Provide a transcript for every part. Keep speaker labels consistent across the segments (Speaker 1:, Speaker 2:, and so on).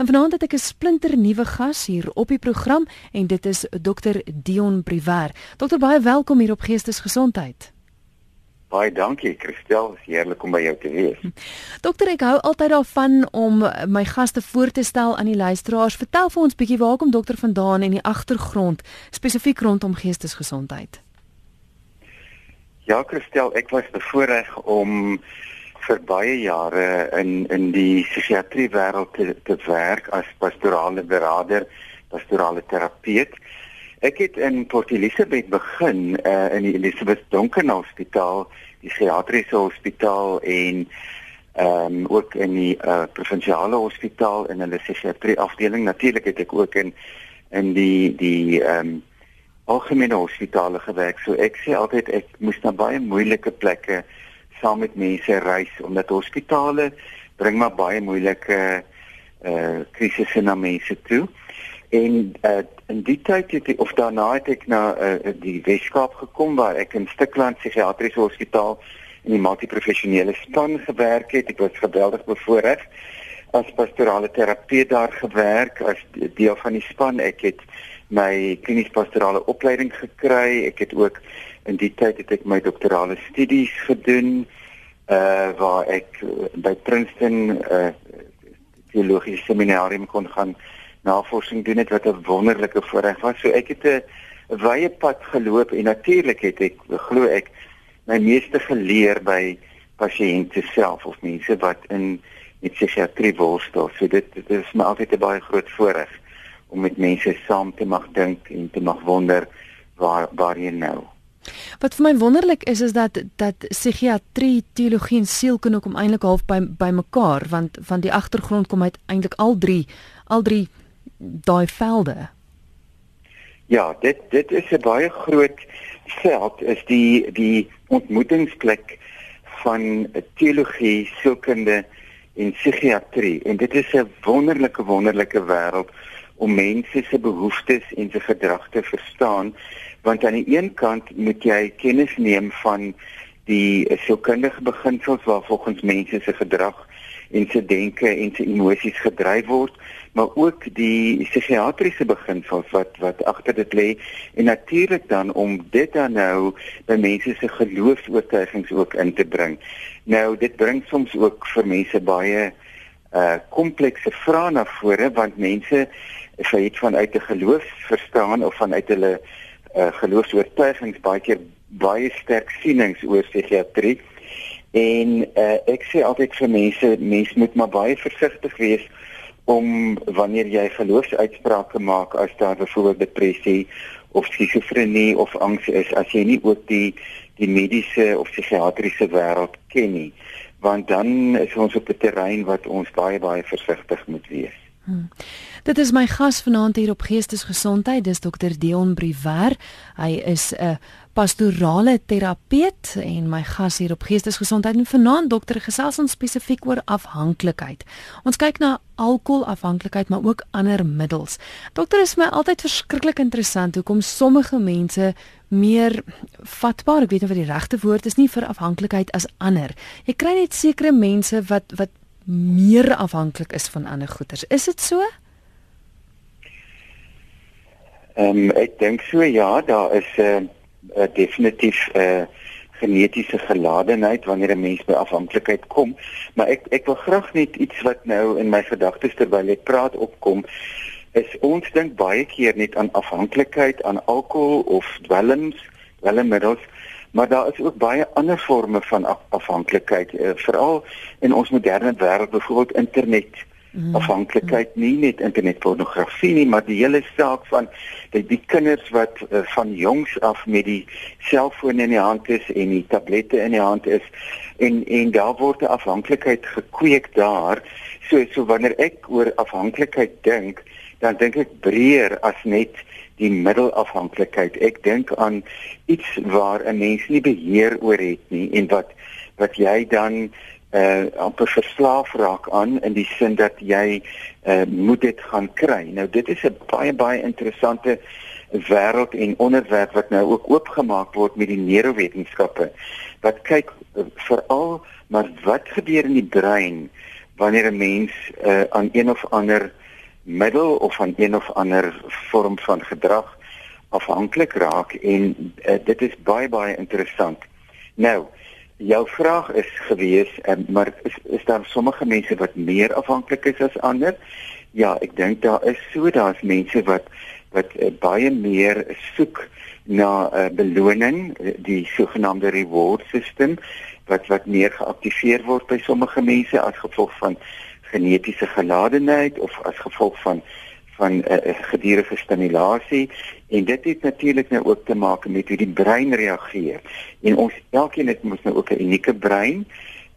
Speaker 1: En vanaand het ek 'n splinter nuwe gas hier op die program en dit is Dr Dion Briwer. Dokter baie welkom hier op Geestesgesondheid.
Speaker 2: Baie dankie Christel, is heerlik om by jou te wees.
Speaker 1: Dokter, ek hou altyd daarvan om my gaste voor te stel aan die luisteraars. Vertel vir ons bietjie waar kom dokter vandaan en die agtergrond spesifiek rondom geestesgesondheid.
Speaker 2: Ja Christel, ek was bevoorreg om vir baie jare in in die psigiatrie wêreld te, te werk as pastorale beraader, pastorale terapeut. Ek het in Port Elizabeth begin uh, in die Elizabeth Duncan Hospitaal, die psigiatriese hospitaal en ehm um, ook in die uh, provinsiale hospitaal in hulle psigiatrie afdeling. Natuurlik het ek ook in in die die ehm um, algemene hospitale gewerk. So ek sê altyd ek moes na baie moeilike plekke saam met mense reis omdat hospitale bring maar baie moeilike uh krisisse na mense toe. En uh in die tyd het ek, of daarna het ek na uh, die Weskaap gekom waar ek in Stikland Psigiatriese Hospitaal in die multiprofessionele span gewerk het. Ek was geweldig bevoorreg as pastorale terapeut daar gewerk as deel van die span. Ek het my klinies pastorale opleiding gekry. Ek het ook in die tyd het ek my doktorale studies gedoen uh waar ek by Princeton uh teologiese seminarium kon gaan navorsing doen het wat 'n wonderlike voorreg was. So ek het 'n wye pad geloop en natuurlik het ek glo ek my meeste geleer by pasiënte self of mense wat in met psigiatrie worstel. So dit dit is my altyd 'n baie groot voorreg om met mense saam te mag dink en te mag wonder waar waar jy nou.
Speaker 1: Wat vir my wonderlik is is dat dat psigiatrie, teologie en sielkunde kom eintlik half by by mekaar want van die agtergrond kom uit eintlik al drie al drie daai velde.
Speaker 2: Ja, dit dit is 'n baie groot veld is die die ontmoetingsplek van teologie, sielkunde en psigiatrie en dit is 'n wonderlike wonderlike wêreld om mense se behoeftes en se gedrag te verstaan want aan die een kant moet jy kennis neem van die sielkundige beginsels waar volgens mense se gedrag en se denke en se emosies gedryf word maar ook die psigiatriese beginsels wat wat agter dit lê en natuurlik dan om dit dan nou by mense se geloofs-oortuigings ook in te bring. Nou dit bring soms ook vir mense baie uh komplekse vrae na vore want mense sy het vanuit 'n geloof verstaan of vanuit hulle uh, geloofs-oortuigings baie keer baie sterk sienings oor psigiatrie en uh, ek sê altyd vir mense mense moet maar baie versigtig wees om wanneer jy geloofsuitsprake maak as daar byvoorbeeld depressie of skizofrenie of angs is as jy nie ook die die mediese of psigiatriese wêreld ken nie want dan is ons op 'n terrein wat ons baie baie versigtig moet wees. Hmm.
Speaker 1: Dit is my gas vanaand hier op Geestesgesondheid, dis dokter Dion Briwer. Hy is 'n pastorale terapeut en my gas hier op Geestesgesondheid en vanaand dokter gesels ons spesifiek oor afhanklikheid. Ons kyk na alkoholafhanklikheid maar ook ander middels. Dokter is my altyd verskriklik interessant hoekom sommige mense meer vatbaar, ek weet nie wat die regte woord is nie vir afhanklikheid as ander. Jy kry net sekere mense wat wat meer afhanklik is van ander goeders. Is dit so?
Speaker 2: Ehm um, ek dink so ja, daar is 'n uh, uh, definitief 'n uh, genetiese geladenheid wanneer 'n mens by afhanklikheid kom, maar ek ek wil graag net iets wat nou in my gedagtes terwyl ek praat opkom is ons dink baie keer net aan afhanklikheid aan alkohol of dwelms, dwelmmiddels, maar daar is ook baie ander forme van af afhanklikheid, uh, veral in ons moderne wêreld, byvoorbeeld internet mm. afhanklikheid nie net internetpornografie nie maar die hele saak van die, die kinders wat uh, van jongs af met die selfoon in die hand is en die tablette in die hand is en en daar word 'n afhanklikheid gekweek daar so so wanneer ek oor afhanklikheid dink dan dink ek breër as net die middelafhanklikheid ek dink aan iets waar 'n mens nie beheer oor het nie en wat wat jy dan uh amper verslaaf raak aan in die sin dat jy uh moet dit gaan kry. Nou dit is 'n baie baie interessante wêreld en onderwerp wat nou ook oopgemaak word met die neurowetenskappe. Wat kyk uh, veral maar wat gebeur in die brein wanneer 'n mens uh aan een of ander middel of van een of ander vorm van gedrag afhanklik raak en uh, dit is baie baie interessant. Nou, jou vraag is gewees, uh, maar is, is daar sommige mense wat meer afhanklik is as ander? Ja, ek dink daar is so daar's mense wat wat uh, baie meer soek na 'n uh, beloning, die sogenaamde reward system wat wat meer geaktiveer word by sommige mense as gevolg van genetiese geladenheid of as gevolg van van 'n uh, eh, eh, gedurende stimulasie en dit het natuurlik nou ook te maak met hoe die brein reageer. En ons elkeen het mos nou ook 'n unieke brein.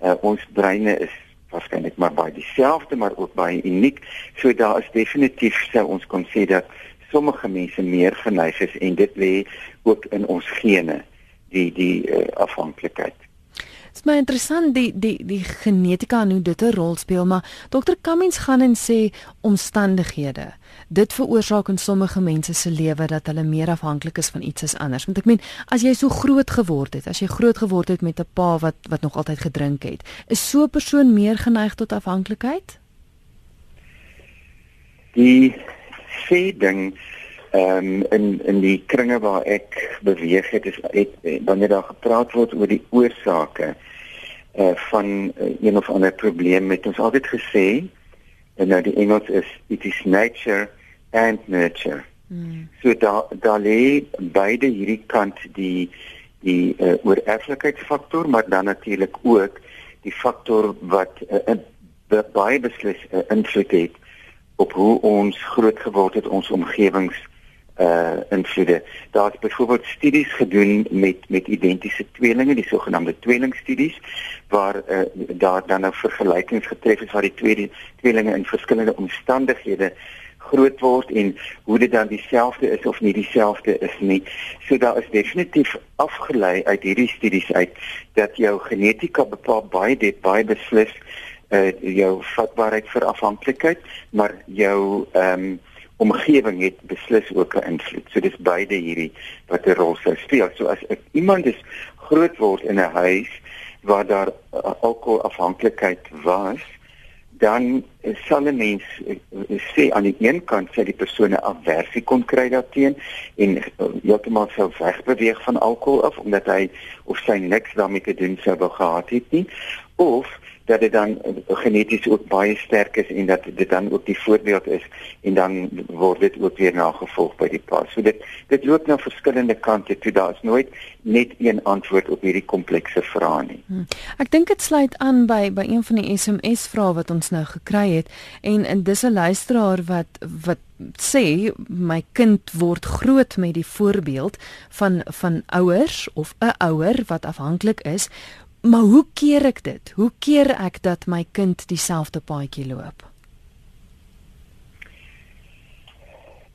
Speaker 2: Uh, ons breine is waarskynlik maar baie dieselfde maar ook baie uniek. So daar is definitief sou ons kon sê dat sommige mense meer geneig is en dit lê ook in ons gene die die uh, afhanklikheid.
Speaker 1: Dit is my interessant die die die genetika en hoe dit 'n rol speel, maar dokter Cummings gaan en sê omstandighede. Dit veroorsaak in sommige mense se lewe dat hulle meer afhanklik is van iets as anders. Want ek meen, as jy so groot geword het, as jy groot geword het met 'n pa wat wat nog altyd gedrink het, is so 'n persoon meer geneig tot afhanklikheid?
Speaker 2: Die sê ding ehm um, in in die kringe waar ek beweeg het is het, wanneer daar gepraat word oor die oorsake eh uh, van uh, een of ander probleem met ons altyd gesê en nou die Engels is it is nature and nurture. Hmm. So daar daar lê beide hierdie kant die die uh, oorerflikheidsfaktor maar dan natuurlik ook die faktor wat uh, baie beslis uh, invloed het op hoe ons groot geword het ons omgewings uh invloede. Daar's byvoorbeeld studies gedoen met met identiese tweelinge, die sogenaamde tweelingstudies waar uh daar dan nou vergelykings getref is waar die twee tweelinge in verskillende omstandighede groot word en hoe dit dan dieselfde is of nie dieselfde is nie. So daar is definitief afgelei uit hierdie studies uit dat jou genetika bepaal baie dit baie beslis uh jou vatbaarheid vir afhanklikheid, maar jou ehm um, omgewing het beslis ook 'n invloed. So dis beide hierdie wat 'n rol speel. So as ek iemand is groot word in 'n huis waar daar uh, alkoholafhanklikheid was, dan sal 'n mens uh, sê aan die een kant sê die persoon 'n aversie kon kry daarteen en uh, heeltemal sou wegbeweeg van alkohol af omdat hy of sy niks daarmee te doen sou wou gehad het nie of dat dit dan geneties ook baie sterk is en dat dit dan ook die voorbeeld is en dan word dit ook weer nagevolg by die pa. So dit dit loop na verskillende kante toe. Daar is nooit net een antwoord op hierdie komplekse vrae nie. Hmm.
Speaker 1: Ek dink dit sluit aan by by een van die SMS vrae wat ons nou gekry het en en dis 'n luisteraar wat wat sê my kind word groot met die voorbeeld van van ouers of 'n ouer wat afhanklik is Maar hoe keer ek dit? Hoe keer ek dat my kind dieselfde paadjie loop?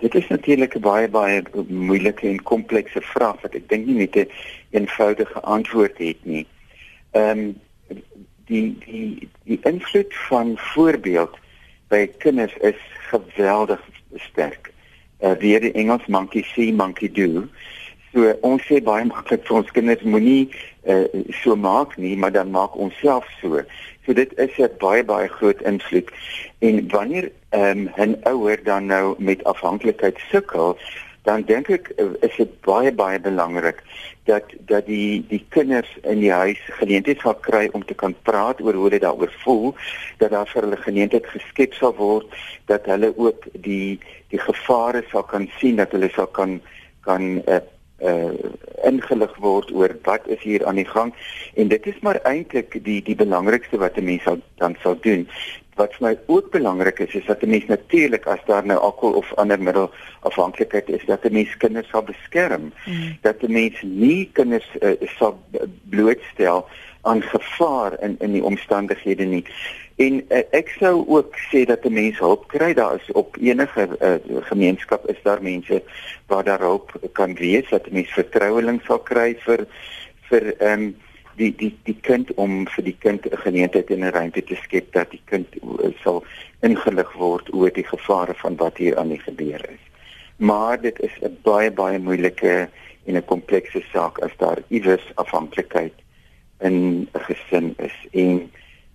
Speaker 2: Dit is natuurlik 'n baie baie moeilike en komplekse vraag wat ek dink nie net 'n een eenvoudige antwoord het nie. Ehm um, die die die invloed van voorbeeld by kinders is geweldig sterk. Uh, weer die Engels monkey see monkey do. So ons sê baie maklik vir ons kinders moenie uh, so maak nie, maar dan maak ons self so. So dit is 'n baie baie groot invloed. En wanneer ehm um, 'n ouer dan nou met afhanklikheid sukkel, dan dink ek uh, is dit baie baie belangrik dat dat die die kinders in die huis geleentheid sal kry om te kan praat oor hoe hulle daaroor voel, dat daar vir hulle geleentheid geskep sal word dat hulle ook die die gevare sal kan sien, dat hulle sal kan kan uh, uh ingelig word oor wat is hier aan die gang en dit is maar eintlik die die belangrikste wat 'n mens sal dan sal doen. Wat vir my ook belangrik is is dat 'n mens natuurlik as daar nou alkohol of ander middel afhanklikheid is dat 'n mens kinders sal beskerm. Mm. Dat 'n mens nie kinders uh, sal blootstel aan gevaar in in die omstandighede nie. En uh, ek sou ook sê dat 'n mens hulp kry. Daar is op enige uh, gemeenskap is daar mense waar daar hulp kan wees dat 'n mens vertroueling sal kry vir vir ehm um, die die die kind om vir die kind 'n geleentheid en 'n ruimte te skep dat die kind uh, sal ingelig word oor die gevare van wat hier aan die gebeur is. Maar dit is 'n baie baie moeilike en 'n komplekse saak as daar iewers afhanklikheid in 'n gesin is en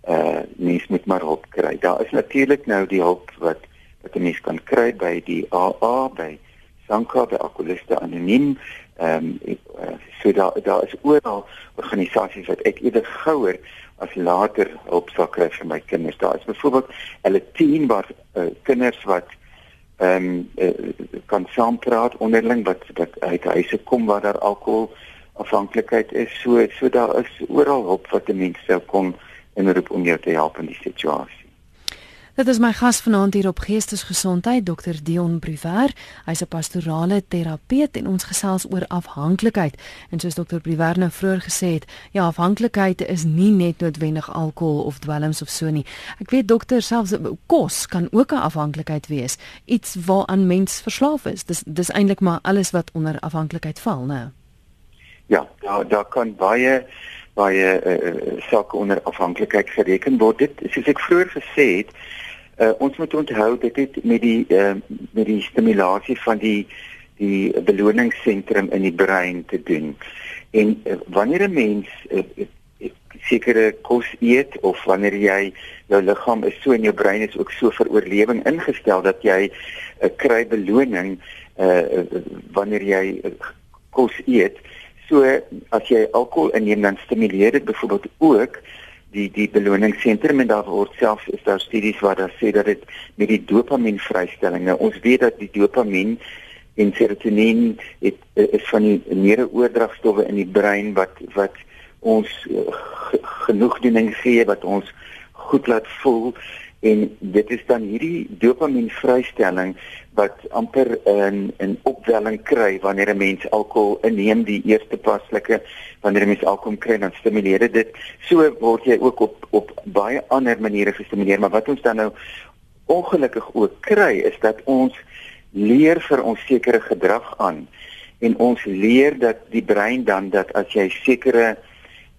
Speaker 2: uh mens moet maar hulp kry. Daar is natuurlik nou die hulp wat wat 'n mens kan kry by die AA by Sanka by Alkoholiste Anoniem. Ehm um, so daar daar is oral organisasies wat ek eerder gouer as later hulp sal kry vir my kinders. Daar is byvoorbeeld hulle 10 waar uh, kinders wat ehm um, uh, kan saampraat onderling wat wat uit huise kom waar daar alkohol afhanklikheid is. So so daar is oral hulp wat 'n mens sou kon inroep om jou te help in die situasie.
Speaker 1: Dit is my gas vanaand hier op Geestesgesondheid, Dr Dion Briwer. Hy's 'n pastorale terapeut en ons gesels oor afhanklikheid. En soos Dr Briwer nou vroeër gesê het, ja, afhanklikheid is nie net noodwendig alkohol of dwelms of so nie. Ek weet dokter selfs kos kan ook 'n afhanklikheid wees, iets waaraan mens verslaaf is. Dis dis eintlik maar alles wat onder afhanklikheid val, né?
Speaker 2: Ja, daar daar kan baie baie uh, sake onder afhanklikheid gereken word. Dit soos ek vroeër gesê het, Uh, ons moet onthou dit het met die uh, met die stimulasie van die die beloningssentrum in die brein te doen. En uh, wanneer 'n mens uh, sekere kos eet of wanneer jy jou liggaam is so en jou brein is ook so vir oorlewing ingestel dat jy uh, kry beloning uh, wanneer jy uh, kos eet. So as jy alkohol inneem dan stimuleer dit byvoorbeeld ook die die beloningssentrum en daar word selfs is daar studies waar daar sê dat dit met die dopamien vrystelling. Nou ons weet dat die dopamien en serotonien het is van die neuroordragstowwe in die brein wat wat ons uh, genoegdoening gee wat ons goed laat voel. En dit is dan hierdie dopamien vrystelling wat amper 'n 'n opwelling kry wanneer 'n mens alkohol inneem die eerste paslike wanneer 'n mens alkohol kry dan stimuleer dit. So word jy ook op op baie ander maniere gestimuleer maar wat ons dan nou ongelukkig ook kry is dat ons leer vir ons sekere gedrag aan. En ons leer dat die brein dan dat as jy sekere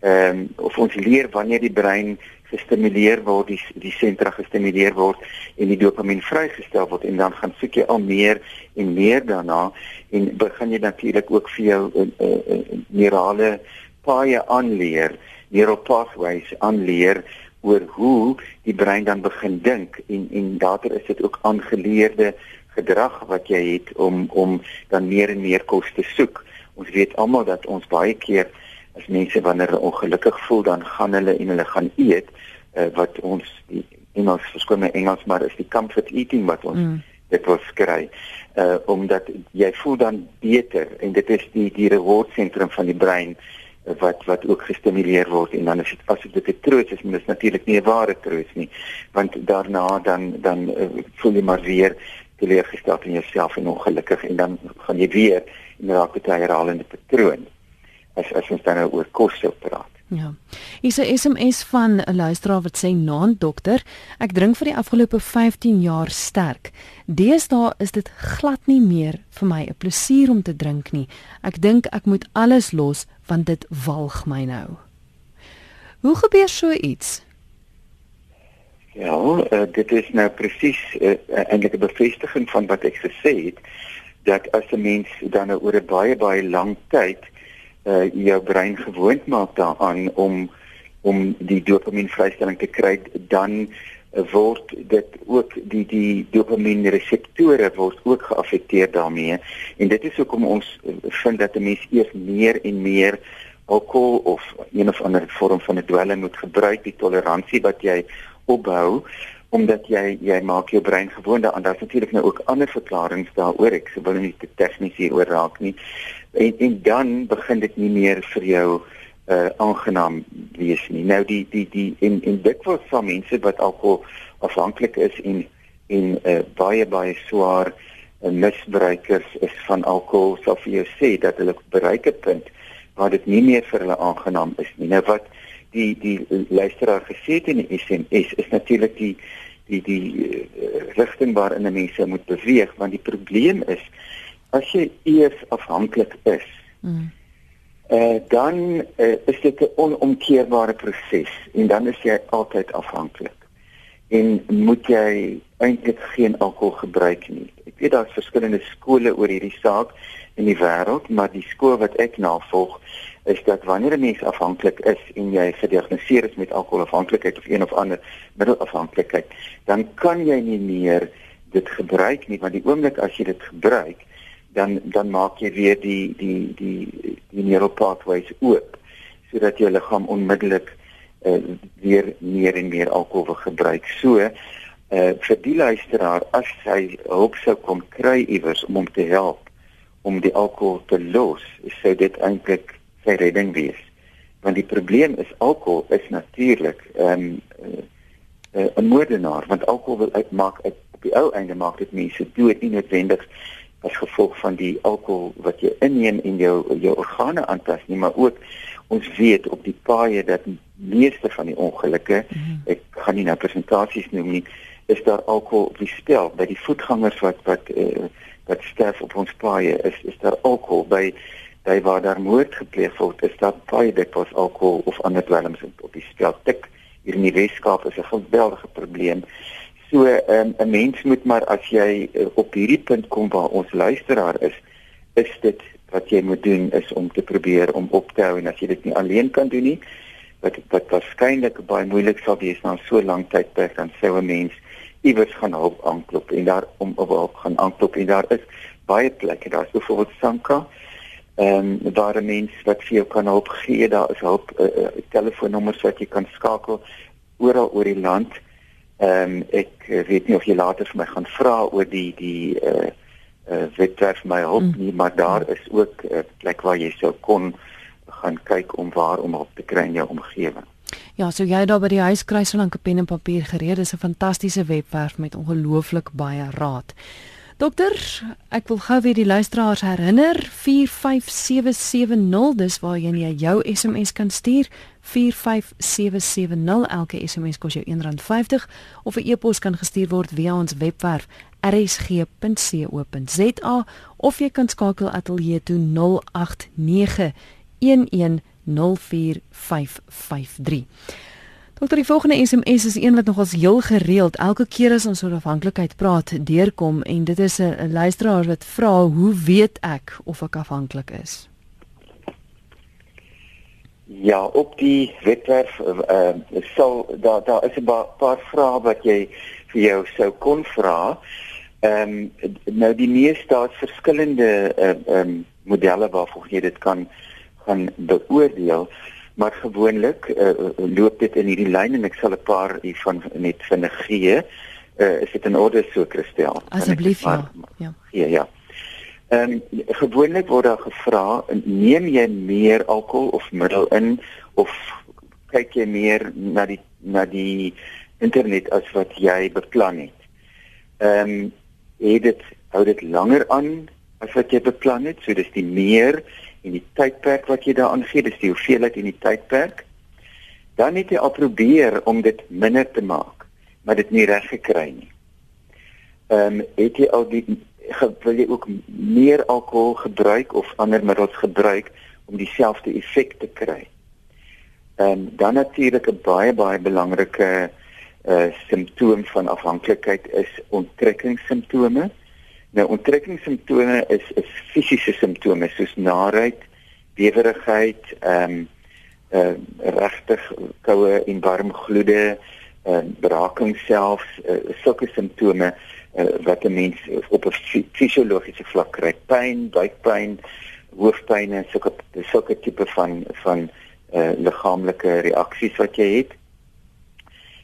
Speaker 2: ehm um, of ons leer wanneer die brein gestimuleer word, die die sentra gestimuleer word en die dopamien vrygestel word en dan gaan soek jy al meer en meer daarna en begin jy natuurlik ook vir jou uh, uh, neurale paaie aanleer, neural pathways aanleer oor hoe die brein dan begin dink en en dater is dit ook aangeleerde gedrag wat jy het om om dan meer en meer kos te soek. Ons weet almal dat ons baie keer as mense wanneer hulle ongelukkig voel dan gaan hulle en hulle gaan eet uh, wat ons die Engels verskoon my Engels maar is die comfort eating wat ons mm. dit wil skry. Uh omdat jy voel dan beter en dit is die die reward sentrum van die brein uh, wat wat ook gestimuleer word. En dan is dit as dit 'n troos is maar dit is natuurlik nie 'n ware troos nie want daarna dan dan uh, voel jy maar weer teleurgestel in jouself en ongelukkig en dan gaan jy weer in 'n raak te herhalende patroon as as ons dan nou oor kos sou praat.
Speaker 1: Ja. Is 'n SMS van 'n luisteraar wat sê naam dokter, ek drink vir die afgelope 15 jaar sterk. Deesdae is dit glad nie meer vir my 'n plesier om te drink nie. Ek dink ek moet alles los want dit walg my nou. Hoe gebeur so iets?
Speaker 2: Ja, uh, dit is nou presies uh, eintlik 'n bevestiging van wat ek gesê het dat as 'n mens dan nou oor 'n baie baie lang tyd uh jou brein gewoond maak daaraan om om die dopamien vrystelling te kry dan word dit ook die die dopamien reseptore word ook geaffekteer daarmee. En dit is hoekom ons vind dat 'n mens eers meer en meer alkohol of een of ander vorm van 'n dwelm moet gebruik die toleransie wat jy opbou omdat jy jy maak jou brein gewoond daaraan. Daar's natuurlik nou ook ander verklaringe daaroor. Ek wil nie te tegnies hieroor raak nie en en dan begin dit nie meer vir jou uh aangenaam wees nie. Nou die die die en en dit was van mense wat alkohol afhanklik is en en uh baie baie swaar uh, misbruikers is van alkohol sal vir jou sê dat hulle bereik 'n punt waar dit nie meer vir hulle aangenaam is nie. Nou wat die die luisteraar gesê het in die SMS is natuurlik die die die uh, rigting waarin mense moet beweeg want die probleem is as jy eers afhanklik is. Mm. Uh, dan uh, is dit 'n onomkeerbare proses en dan is jy altyd afhanklik. En moet jy eintlik geen alkohol gebruik nie. Ek weet daar's verskillende skole oor hierdie saak in die wêreld, maar die skool wat ek navolg is dat wanneer 'n mens afhanklik is en jy gediagnoseer is met alkoholafhanklikheid of een of ander middelafhanklikheid, dan kan jy nie meer dit gebruik nie, want die oomblik as jy dit gebruik, dan dan maak jy weer die die die die neural pathways oop sodat jou liggaam onmiddellik uh, weer meer en meer alkohol wil gebruik. So uh vir die luisteraar as hy hulp sou kom kry iewers om hom te help om die alkohol te los, sou dit eintlik sy redding wees. Want die probleem is alkohol is natuurlik um, uh, uh, 'n moordenaar want alkohol wil uitmaak uit op die ou einde maak dit mense dood nie noodwendig as gevolg van die alkohol wat jy inneem en jou jou organe aantas nie maar ook ons weet op die paaie dat meeste van die ongelukke mm ek gaan nie nou presentasies noem nie is daar alkohol op die spel. By die voetgangers wat wat uh, wat sterf op ons paaie is is daar alkohol. By by waar daar moord gepleeg word is daar baie dikwels alkohol of ander dwelms op die spel. Tik hier in die Weskaap is 'n geweldige probleem So um, 'n mens moet maar as jy uh, op hierdie punt kom waar ons luisteraar is, is dit wat jy moet doen is om te probeer om op te hou en as jy dit nie alleen kan doen nie, wat wat waarskynlik baie moeilik sal wees na so lank tydperk dan sou 'n mens iewers gaan hulp aanklop en daar om hulp gaan aanklop en daar is baie plekke, daar's byvoorbeeld Sanka en um, daar 'n mens wat vir jou kan help gee, daar is hulp uh, uh, telefoonnommers wat jy kan skakel oral oor die land. Ehm um, ek weet nie of jy later vir my gaan vra oor die die eh uh, uh, wetwerf my hulp mm. nie, maar daar is ook 'n uh, plek waar jy sou kon gaan kyk om waar om hulp te kry in jou omgewing.
Speaker 1: Ja, so jy daar by die huis kry so lank 'n pen en papier gereed, dis 'n fantastiese webwerf met ongelooflik baie raad. Dokter, ek wil gou weer die luisteraars herinner 45770 dis waar jy jou SMS kan stuur. 45770 elke SMS kos jou R1.50 of 'n e-pos kan gestuur word via ons webwerf rsg.co.za of jy kan skakel ateljee toe 089 11045553 Dokter, die volgende SMS is een wat nogals heel gereeld elke keer as ons oor afhanklikheid praat, deurkom en dit is 'n luisteraar wat vra, "Hoe weet ek of ek afhanklik is?"
Speaker 2: Ja, op die webwerf uh, sal daar daar is 'n paar vrae wat jy vir jou sou kon vra. Ehm um, nou die meeste daar's verskillende ehm uh, um, modelle waarvoor jy dit kan gaan beoordeel maar gewoonlik uh, loop dit in hierdie lyn en ek sal 'n paar hiervan net vinnig gee. Uh, is dit in orde so Christel?
Speaker 1: Asseblief ja.
Speaker 2: Ja. Ja, ja. Ehm um, gewoonlik word daar gevra, neem jy meer alkohol of middel in of kyk jy meer na die na die internet as wat jy beplan het? Ehm um, het dit hou dit langer aan as wat jy beplan het? So dis die meer en die tydperk wat jy daaraan gee, dis die hoeveelheid en die tydperk. Dan het jy al probeer om dit minder te maak, maar dit nie reg gekry nie. Ehm um, het jy al die wil jy ook meer alkohol gebruik of ander middels gebruik om dieselfde effek te kry. Ehm um, dan natuurlik 'n baie baie belangrike uh simptoom van afhanklikheid is onttrekkingssimptome. Nou onttrekkingssimptome is is fisiese simptome soos naarheid, bewerigheid, ehm um, uh, regtig koue en warm gloede, ehm uh, braking selfs, uh, sulke simptome uh, wat 'n mens op 'n fisiologiese vlak kry, pyn, buikpyn, hoofpyn en sulke sulke tipe van van uh, liggaamlike reaksies wat jy het.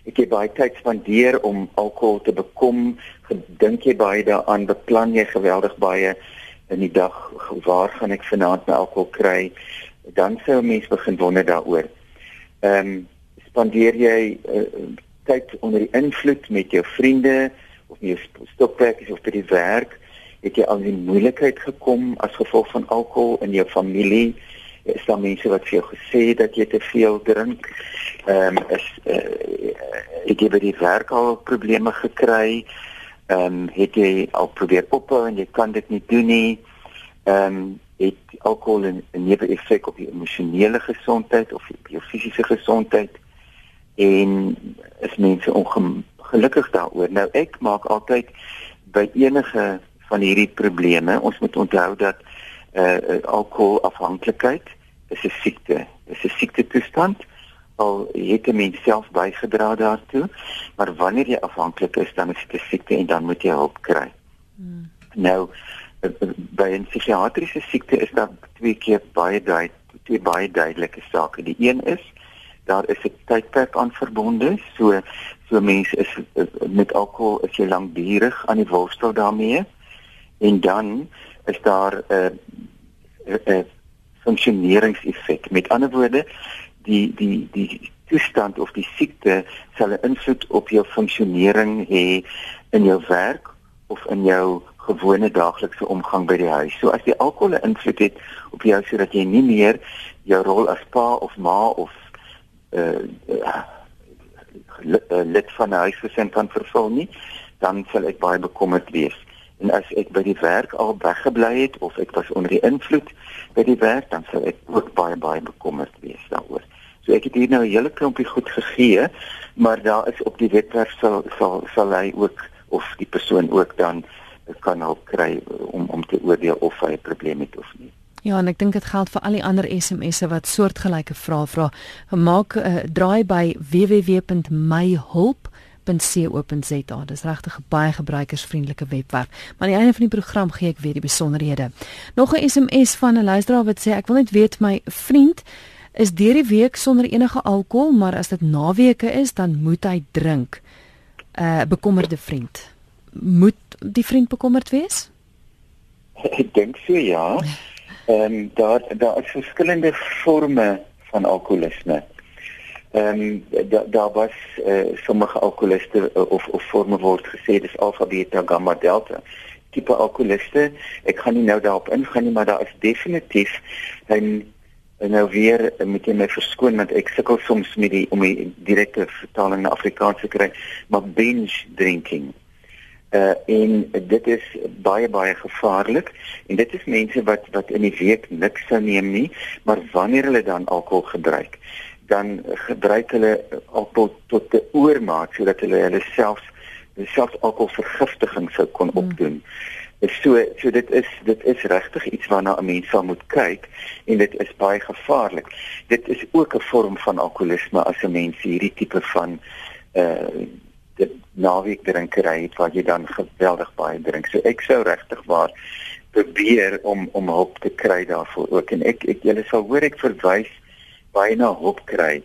Speaker 2: Ek het baie tyd spandeer om alkohol te bekom. Gedink jy baie daaraan, beplan jy geweldig baie in die dag waar gaan ek vanaand my alkohol kry? Dan sou 'n mens begin wonder daaroor. Ehm um, spandeer jy uh, tyd onder die invloed met jou vriende of met jou stokperdjies of by die werk? Het jy al in moeilikheid gekom as gevolg van alkohol in jou familie? is daar mense wat vir jou gesê dat jy te veel drink. Ehm um, is uh, het jy by die werk al probleme gekry? Ehm um, het jy al probeer ophou en jy kan dit nie doen nie? Ehm um, het alkohol 'n newe effek op jou emosionele gesondheid of op jou fisiese gesondheid? En is mense ongelukkig daaroor? Nou ek maak altyd by enige van hierdie probleme, ons moet onthou dat uh alkoholafhanklikheid is 'n siekte. Dit is 'n siekte toestand. Al het 'n mens self bygedra daartoe, maar wanneer jy afhanklik is, dan is dit 'n siekte en dan moet jy hulp kry. Hmm. Nou by 'n psigiatriese siekte is daar twee keer baie dui twee baie duidelike sake. Die een is daar is 'n tydperk aan verbonde, so so mense is met alkohol is jy lankdurig aan die worstel daarmee en dan is daar 'n uh, 'n uh, uh, funksioneringseffek. Met ander woorde, die die die toestand of die siekte sal 'n invloed op jou funksionering hê in jou werk of in jou gewone daaglikse omgang by die huis. So as jy alkohol 'n invloed het op jou sodat jy nie meer jou rol as pa of ma of uh, uh lid van 'n huisgesin kan vervul nie, dan sal ek baie bekommerd wees. En as ek by die werk al weggebly het of ek was onder die invloed by die werk, dan sal ek ook baie baie bekommerd wees daaroor. So ek het hier nou 'n hele klompie goed gegee, maar daar is op die webwerf sal sal sal hy ook of die persoon ook dan kan help kry om om te oordeel of hy 'n probleem het of nie.
Speaker 1: Ja, en ek dink dit geld vir al die ander SMS'e wat soortgelyke vrae vra. Maak 'n uh, eh, draai by www.myhulp.co.za. Dis regtig 'n baie gebruikersvriendelike webwerf. Maar aan die einde van die program gee ek weer die besonderhede. Nog 'n SMS van 'n luisteraar wat sê ek wil net weet my vriend is deur die week sonder enige alkohol, maar as dit naweke is, dan moet hy drink. 'n uh, Bekommerde vriend. Moet die vriend bekommerd wees?
Speaker 2: Ek dink so ja. Ehm um, daar daar is verskillende forme van alkoholisme. Ehm um, daar daar was uh, sommige alkoholiste uh, of of forme word gesê dis alfa beta gamma delta tipe alkoholiste. Ek gaan nie nou daarop ingaan nie, maar daar is definitief 'n en nou weer moet jy my verskoon want ek sukkel soms met die om die direkte vertaling na Afrikaans te kry, maar binge drinking uh en dit is baie baie gevaarlik en dit is mense wat wat in die week niks sou neem nie maar wanneer hulle dan alkohol gebruik dan gebruik hulle alkohol tot die oormaat sodat hulle hulle selfs selfs alkoholvergiftiging sou kon hmm. opdoen. Hmm. So so dit is dit is regtig iets waarna 'n mens sal moet kyk en dit is baie gevaarlik. Dit is ook 'n vorm van alkoholisme as 'n mens hierdie tipe van uh dit naweek drinkery het waar jy dan geweldig baie drink. So ek sou regtig waar probeer om om hulp te kry daarvoor ook en ek ek julle sal hoor ek verwys baie na hulp kry.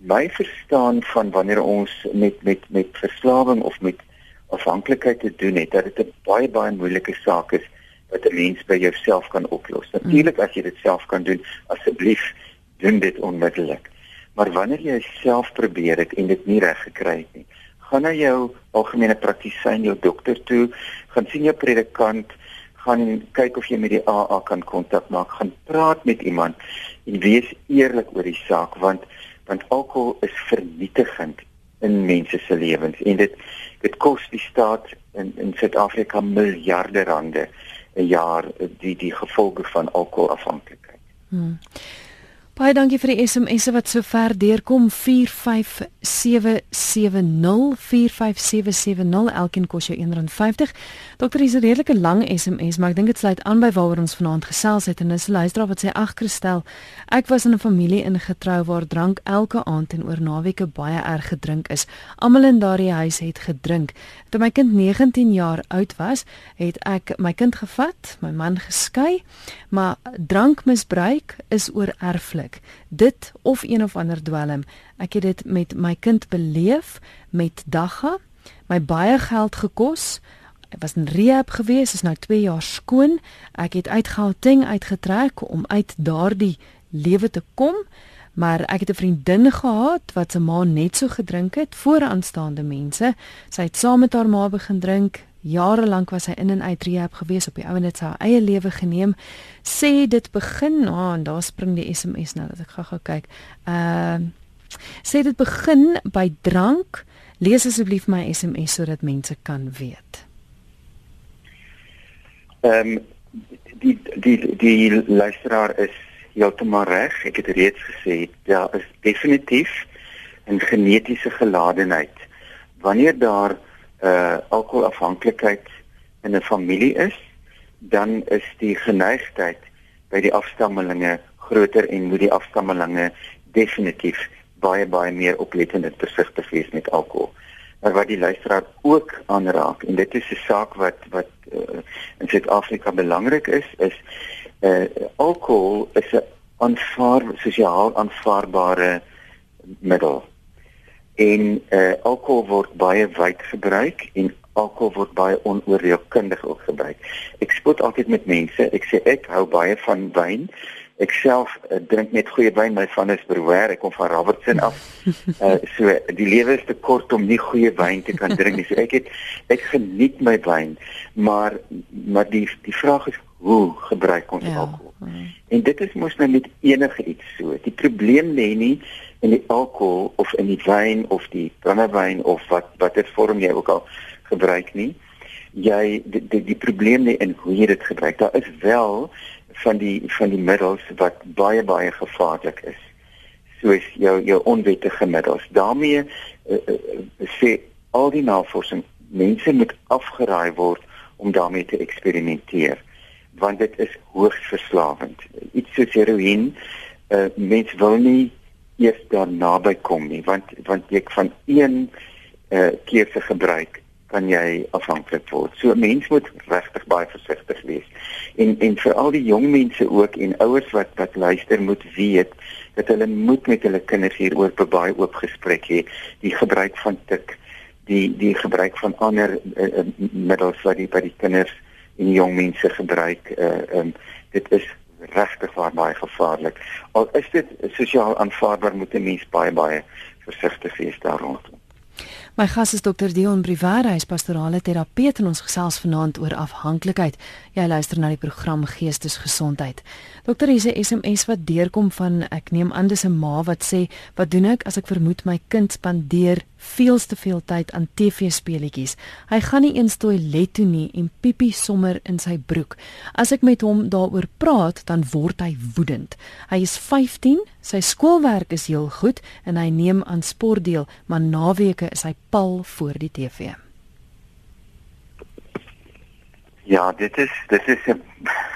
Speaker 2: My verstaan van wanneer ons met met met verslawing of met afhanklikheid te doen het, dat dit 'n baie baie moeilike saak is wat 'n mens by jouself kan oplos. Mm. Natuurlik as jy dit self kan doen, asseblief doen dit onmiddellik. Maar wanneer jy self probeer dit en dit nie reg gekry het nie, gaan na jou algemene praktisyn, jou dokter toe, gaan sien jou predikant, gaan kyk of jy met die AA kan kontak maak, gaan praat met iemand en wees eerlik oor die saak want want alkohol is vernietigend in mense se lewens en dit dit kos die staat in in Suid-Afrika miljarde rande 'n jaar die die gevolge van alkoholafhanklikheid. Hmm.
Speaker 1: Baie dankie vir die SMS'e wat so ver deurkom 45770 45770 elkeen kos jou R1.50. Dokter is 'n redelike lang SMS, maar ek dink dit sluit aan by waaroor ons vanaand gesels het en dis 'n luisteraar wat sê ag Christel, ek was in 'n familie ingetrou waar drank elke aand en oor naweke baie erg gedrink is. Almal in daardie huis het gedrink. Toe my kind 19 jaar oud was, het ek my kind gevat, my man geskei, maar drankmisbruik is oor erflik moontlik. Dit of een of ander dwelm. Ek het dit met my kind beleef met dagga, my baie geld gekos. Ek was in rehab gewees, is nou 2 jaar skoon. Ek het uit Gauteng uitgetrek om uit daardie lewe te kom. Maar ek het 'n vriendin gehad wat se ma net so gedrink het voor aanstaande mense. Sy het saam met haar ma begin drink, Jare lank was hy in en uit rehab gewees op die ou en dit sy eie lewe geneem. Sê dit begin, ah, en daar spring die SMS nou dat ek gou-gou kyk. Ehm uh, sê dit begin by drank. Lees asseblief my SMS sodat mense kan weet.
Speaker 2: Ehm um, die die die luisteraar is heeltemal reg. Ek het reeds gesê daar is definitief 'n genetiese geladenheid. Wanneer daar uh alkoholafhanklikheid in 'n familie is, dan is die geneigtheid by die afstammelinge groter en moet die afstammelinge definitief baie baie meer oplettend en versigtig wees met alkohol. Maar wat die luisteraar ook aanraak en dit is 'n saak wat wat uh, in Suid-Afrika belangrik is, is uh alkohol is 'n aanvaar sosiaal aanvaarbare middel. En uh alkohol word baie wyd gebruik en alkohol word baie onoordeelkundig ook gebruik. Ek spot altyd met mense. Ek sê ek hou baie van wyn. Ek self uh, drink net goeie wyn. My van is Brouwer. Ek kom van Robertson af. Uh so die lewe is te kort om nie goeie wyn te kan drink nie. So ek het ek geniet my wyn, maar maar die die vraag is hoe gebruik ons ja. alkohol? En dit is mos nou met enige iets so. Die probleem lê nie in die alkohol of in die wyn of die brandewyn of wat watter vorm jy ook al gebruik nie. Jy die die, die probleem lê in hoe jy dit gebruik. Daar is wel van die van die middels wat baie baie gevaarlik is. Soos jou jou onwettige middels. daarmee uh, uh, sê al die navorsing mense moet afgeraai word om daarmee te eksperimenteer want dit is hoogs verslawend. Iets soos heroïne, uh, mense wil nie eers daar naby kom nie want want jy van een uh, keer se gebruik kan jy afhanklik word. So mense moet regtig baie versigtig wees. En en vir al die jong mense ook en ouers wat wat luister moet weet dat hulle moet met hulle kinders hieroor baie oop gesprek hê. Die gebruik van tik, die die gebruik van ander uh, uh, middels wat die by die kinders en die jong mense gebruik. Uh, um, dit is regtig baie gevaarlik. Al is dit sosiaal aanvaarbaar moet 'n mens baie baie versigtig wees daar rondom.
Speaker 1: My gas is Dr Dion Brivara, hy is pastorale terapeut en ons gesels vanaand oor afhanklikheid. Jy luister na die program Geestesgesondheid. Dokter, hier is 'n SMS wat deurkom van ek neem aan dis 'n ma wat sê, "Wat doen ek as ek vermoed my kind spandeer veel te veel tyd aan TV-speletjies. Hy gaan nie eens toilet toe nie en piepie sommer in sy broek. As ek met hom daaroor praat, dan word hy woedend. Hy is 15, sy skoolwerk is heel goed en hy neem aan sport deel, maar naweke is hy pal voor die TV.
Speaker 2: Ja, dit is dit is 'n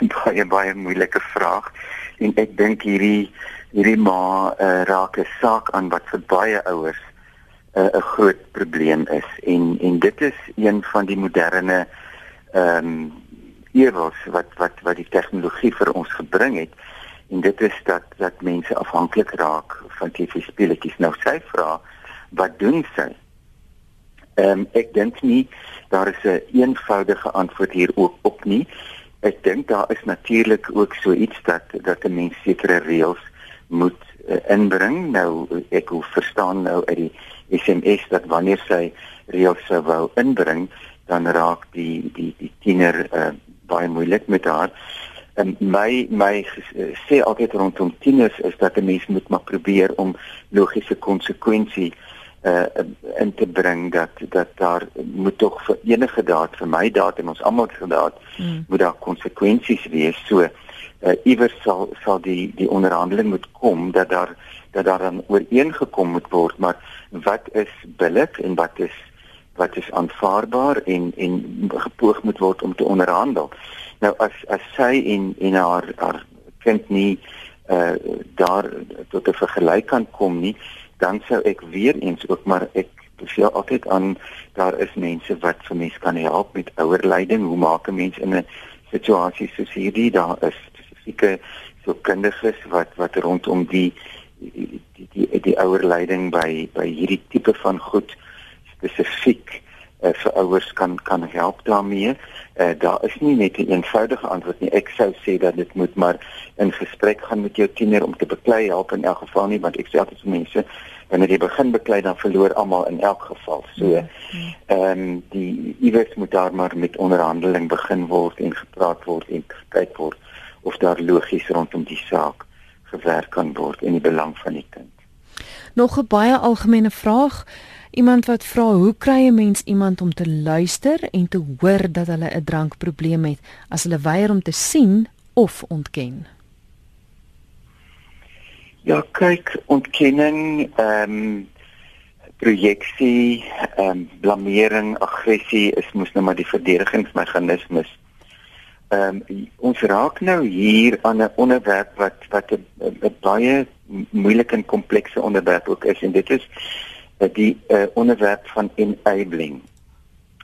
Speaker 2: baie baie moeilike vraag en ek dink hierdie hierdie ma uh, raak 'n saak aan wat vir baie ouers eh, 'n uh, groot probleem is en en dit is een van die moderne ehm um, eros wat wat wat die tegnologie vir ons gebring het en dit is dat dat mense afhanklik raak van TV-speletjies nou sy vra wat doen sy Ehm um, ek dink nie daar is 'n een eenvoudige antwoord hier ook op nie. Ek dink daar is natuurlik ook so iets dat dat 'n mens sekere reëls moet uh, inbring. Nou ek hoef verstaan nou uit die SMS dat wanneer sy reëls sou wou inbring, dan raak die die die tiener uh, baie moeilik met haar. En my my uh, sê altyd rondom tieners is dat 'n mens moet maar probeer om logiese konsekwensies uh in te bring dat dat daar moet tog vir enige daad vir my daad en ons almal se daad mm. moet daar konsekwensies wees. So uh iewers sal sal die die onderhandeling moet kom dat daar dat daar dan ooreengekom moet word. Maar wat is billik en wat is wat is aanvaarbaar en en gepoog moet word om te onderhandel? Nou as as sy en en haar haar kind nie uh daar tot 'n vergelyk kan kom nie dan sou ek weer eens ook maar ek beveel altyd aan daar is mense wat vir mense kan help met ouerleiding. Hoe maak 'n mens in 'n situasie soos hierdie? Daar is spesifieke so kundiges wat wat rondom die die die die, die ouerleiding by by hierdie tipe van goed spesifiek uh, vir ouers kan kan help daarmee. Uh, daar is nie net 'n een eenvoudige antwoord nie. Ek sou sê dat dit moet maar in gesprek gaan met jou tiener om te beklei help in elk geval nie want ek sê altyd vir mense wanneer jy begin beklei dan verloor almal in elk geval. So ja. ehm um, die iewers moet daar maar met onderhandeling begin word en gepraat word en gekyk word of daar logies rondom die saak gewerk kan word in die belang van die kind.
Speaker 1: Nog 'n baie algemene vraag. Iemand wat vra hoe kry 'n mens iemand om te luister en te hoor dat hulle 'n drankprobleem het as hulle weier om te sien of ontken?
Speaker 2: Ja, kyk, ontkenning, ehm um, projeksie, ehm um, blameering, aggressie is mos nou maar die verdedigingsmeganismes. Ehm um, ons raak nou hier aan 'n onderwerp wat wat 'n baie moeilike en komplekse onderwerp ook is en dit is die uh, onderwerp van enabling.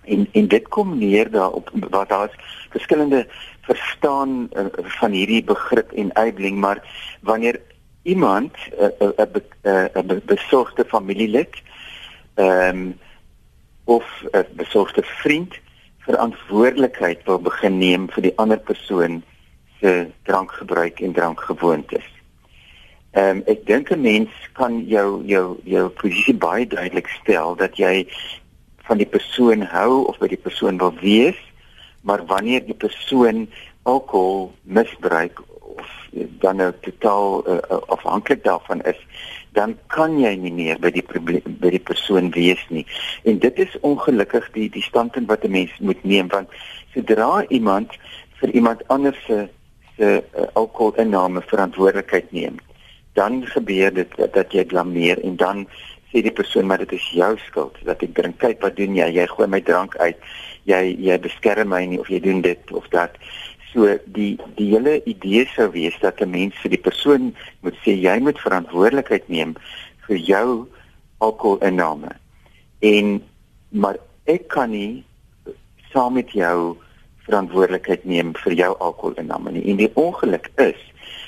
Speaker 2: En en dit kom neer daarop wat daar's verskillende verstaan uh, van hierdie begrip enabling, maar wanneer iemand 'n uh, 'n uh, uh, besorgde familielid ehm um, of 'n besorgde vriend verantwoordelikheid wil begin neem vir die ander persoon se drankgebruik en drankgewoontes. Ehm um, ek dink 'n mens kan jou jou jou posisie baie duidelik stel dat jy van die persoon hou of by die persoon wil wees, maar wanneer die persoon alkohol misbruik of dan nou totaal uh, afhanklik daarvan is, dan kan jy nie meer by die probleem by die persoon wees nie. En dit is ongelukkig die die standpunt wat 'n mens moet neem want sodra iemand vir iemand anders se se uh, alkoholinname verantwoordelikheid neem, dan gebeur dit dat, dat jy blameer en dan sê die persoon maar dit is jou skuld dat ek drink. Kyk wat doen jy? Jy gooi my drank uit. Jy jy beskerm my nie of jy doen dit of dat. So die die hele idee sou wees dat 'n mens vir die persoon moet sê jy moet verantwoordelikheid neem vir jou alkoholinname. En maar ek kan nie saam met jou verantwoordelikheid neem vir jou alkoholinname nie. En die ongeluk is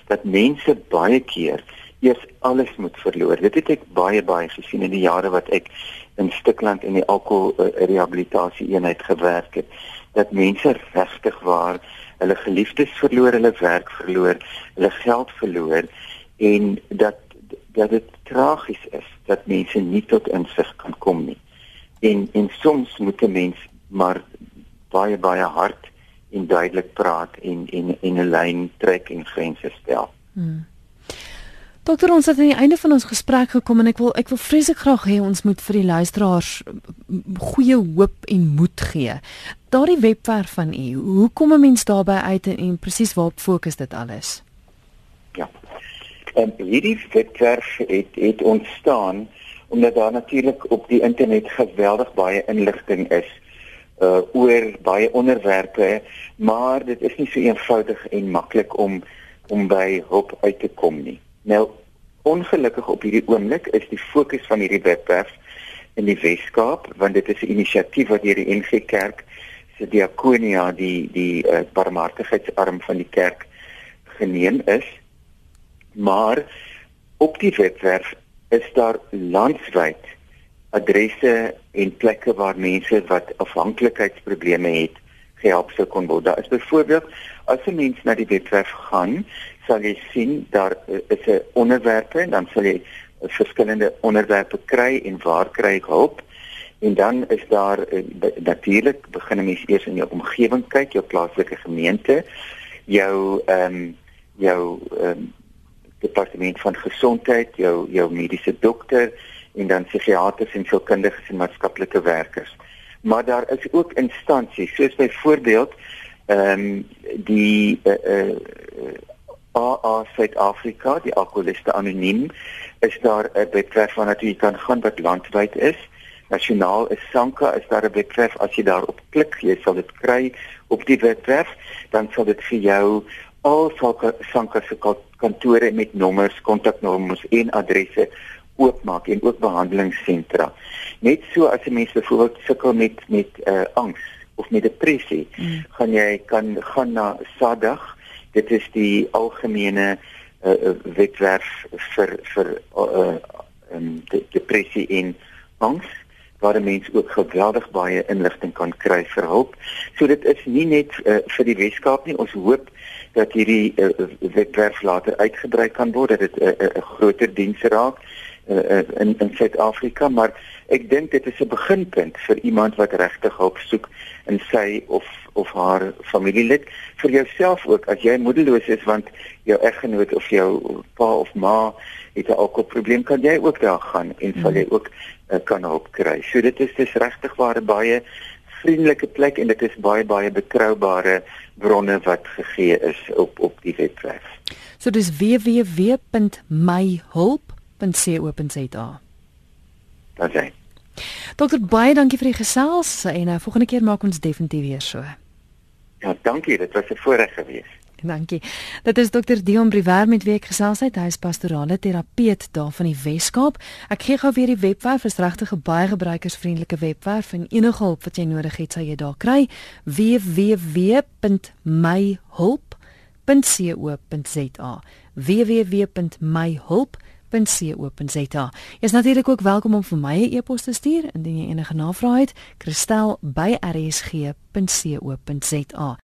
Speaker 2: dat mense baie keer eers alles moet verloor. Dit het ek baie baie gesien in die jare wat ek in Stikland in die alkohol uh, rehabilitasie eenheid gewerk het. Dat mense regtig waar hulle geliefdes verloor, hulle werk verloor, hulle geld verloor en dat dat dit tragies is dat mense nie tot insig kan kom nie. En en soms moet 'n mens maar baie baie hard en duidelik praat en en en 'n lyn trek en grense stel. Hmm.
Speaker 1: Dokter, ons het aan die einde van ons gesprek gekom en ek wil ek wil vreeslik graag hê ons moet vir die luisteraars goeie hoop en moed gee. Daardie webwerf van u, hoe kom 'n mens daarby uit en, en presies waarop fokus dit alles?
Speaker 2: Ja. En hierdie webwerf het het ontstaan omdat daar natuurlik op die internet geweldig baie inligting is uh oor baie onderwerpe, maar dit is nie so eenvoudig en maklik om om by hulp uit te kom nie. Nou ongelukkig op hierdie oomblik is die fokus van hierdie webwerf in die Weskaap want dit is 'n inisiatief wat deur die NG Kerk se diakonia die die uh, barmhartigheidsarm van die kerk geneem is. Maar op die webwerf is daar landwyd adresse en plekke waar mense wat afhanklikheidsprobleme het gehelp sou kon word. Daar is byvoorbeeld as 'n mens na die webwerf gaan, sal jy sien daar uh, is 'n onderwerpe en dan sal jy uh, verskillende onderwerpe kry en waar kry ek hulp? En dan is daar uh, natuurlik begin 'n mens eers in jou omgewing kyk, jou plaaslike gemeente, jou ehm um, jou ehm um, departement van gesondheid, jou jou mediese dokter en dan psigiaters en sielkundiges en maatskaplike werkers. Maar daar is ook instansies soos byvoorbeeld ehm um, die uh, uh, AA Suid-Afrika, die alkoholiste anoniem, is daar 'n webwerf waarna jy kan gaan wat landwyd is. Nasionaal is Sanka, is daar 'n webwerf as jy daarop klik, jy sal dit kry op die webwerf, dan sal dit vir jou al Sanka se kantore met nommers, kontaknommers en adresse oopmaak en ook behandelingssentra. Net so as 'n mens byvoorbeeld sukkel met met uh, angs of met depressie, mm. gaan jy kan gaan na SADAG dit is die algemene uh, wetwerf vir vir uh, um, de, depressie en angs waar mense ook geweldig baie inligting kan kry vir hulp. So dit is nie net uh, vir die Weskaap nie. Ons hoop dat hierdie uh, wetwerf later uitgebrei kan word dat dit 'n uh, uh, groter diens raak uh, in in Suid-Afrika, maar ek dink dit is 'n beginpunt vir iemand wat regtig hulp soek in sy of of haar familielid vir jouself ook as jy moedeloos is want jou eggenoot of jou pa of ma het 'n alkoholprobleem kan jy ook daar gaan en sal jy ook uh, kan hulp kry. So dit is dis regtig waar baie vriendelike plek en dit is baie baie betroubare bronne wat gegee is op op die webwerf.
Speaker 1: So dis www.myhulp.co.za.
Speaker 2: Dat sê.
Speaker 1: Dokter baie dankie vir die gesels en nou volgende keer maak ons definitief weer so.
Speaker 2: Ja, dankie, dit was 'n voorreg geweest.
Speaker 1: Dankie. Dit is dokter Dion Briwer met wie ek gesels het. Hy is pastorale terapeut daar van die Wes-Kaap. Ek gee gou weer die webwerf, is regtig 'n baie gebruikersvriendelike webwerf en enige hulp wat jy nodig het, sal jy daar kry. www.myhulp.co.za www.myhulp.co.za. Jy is natuurlik ook welkom om vir my 'n e-pos te stuur indien jy enige navrae het. Christel by rsg.co.za.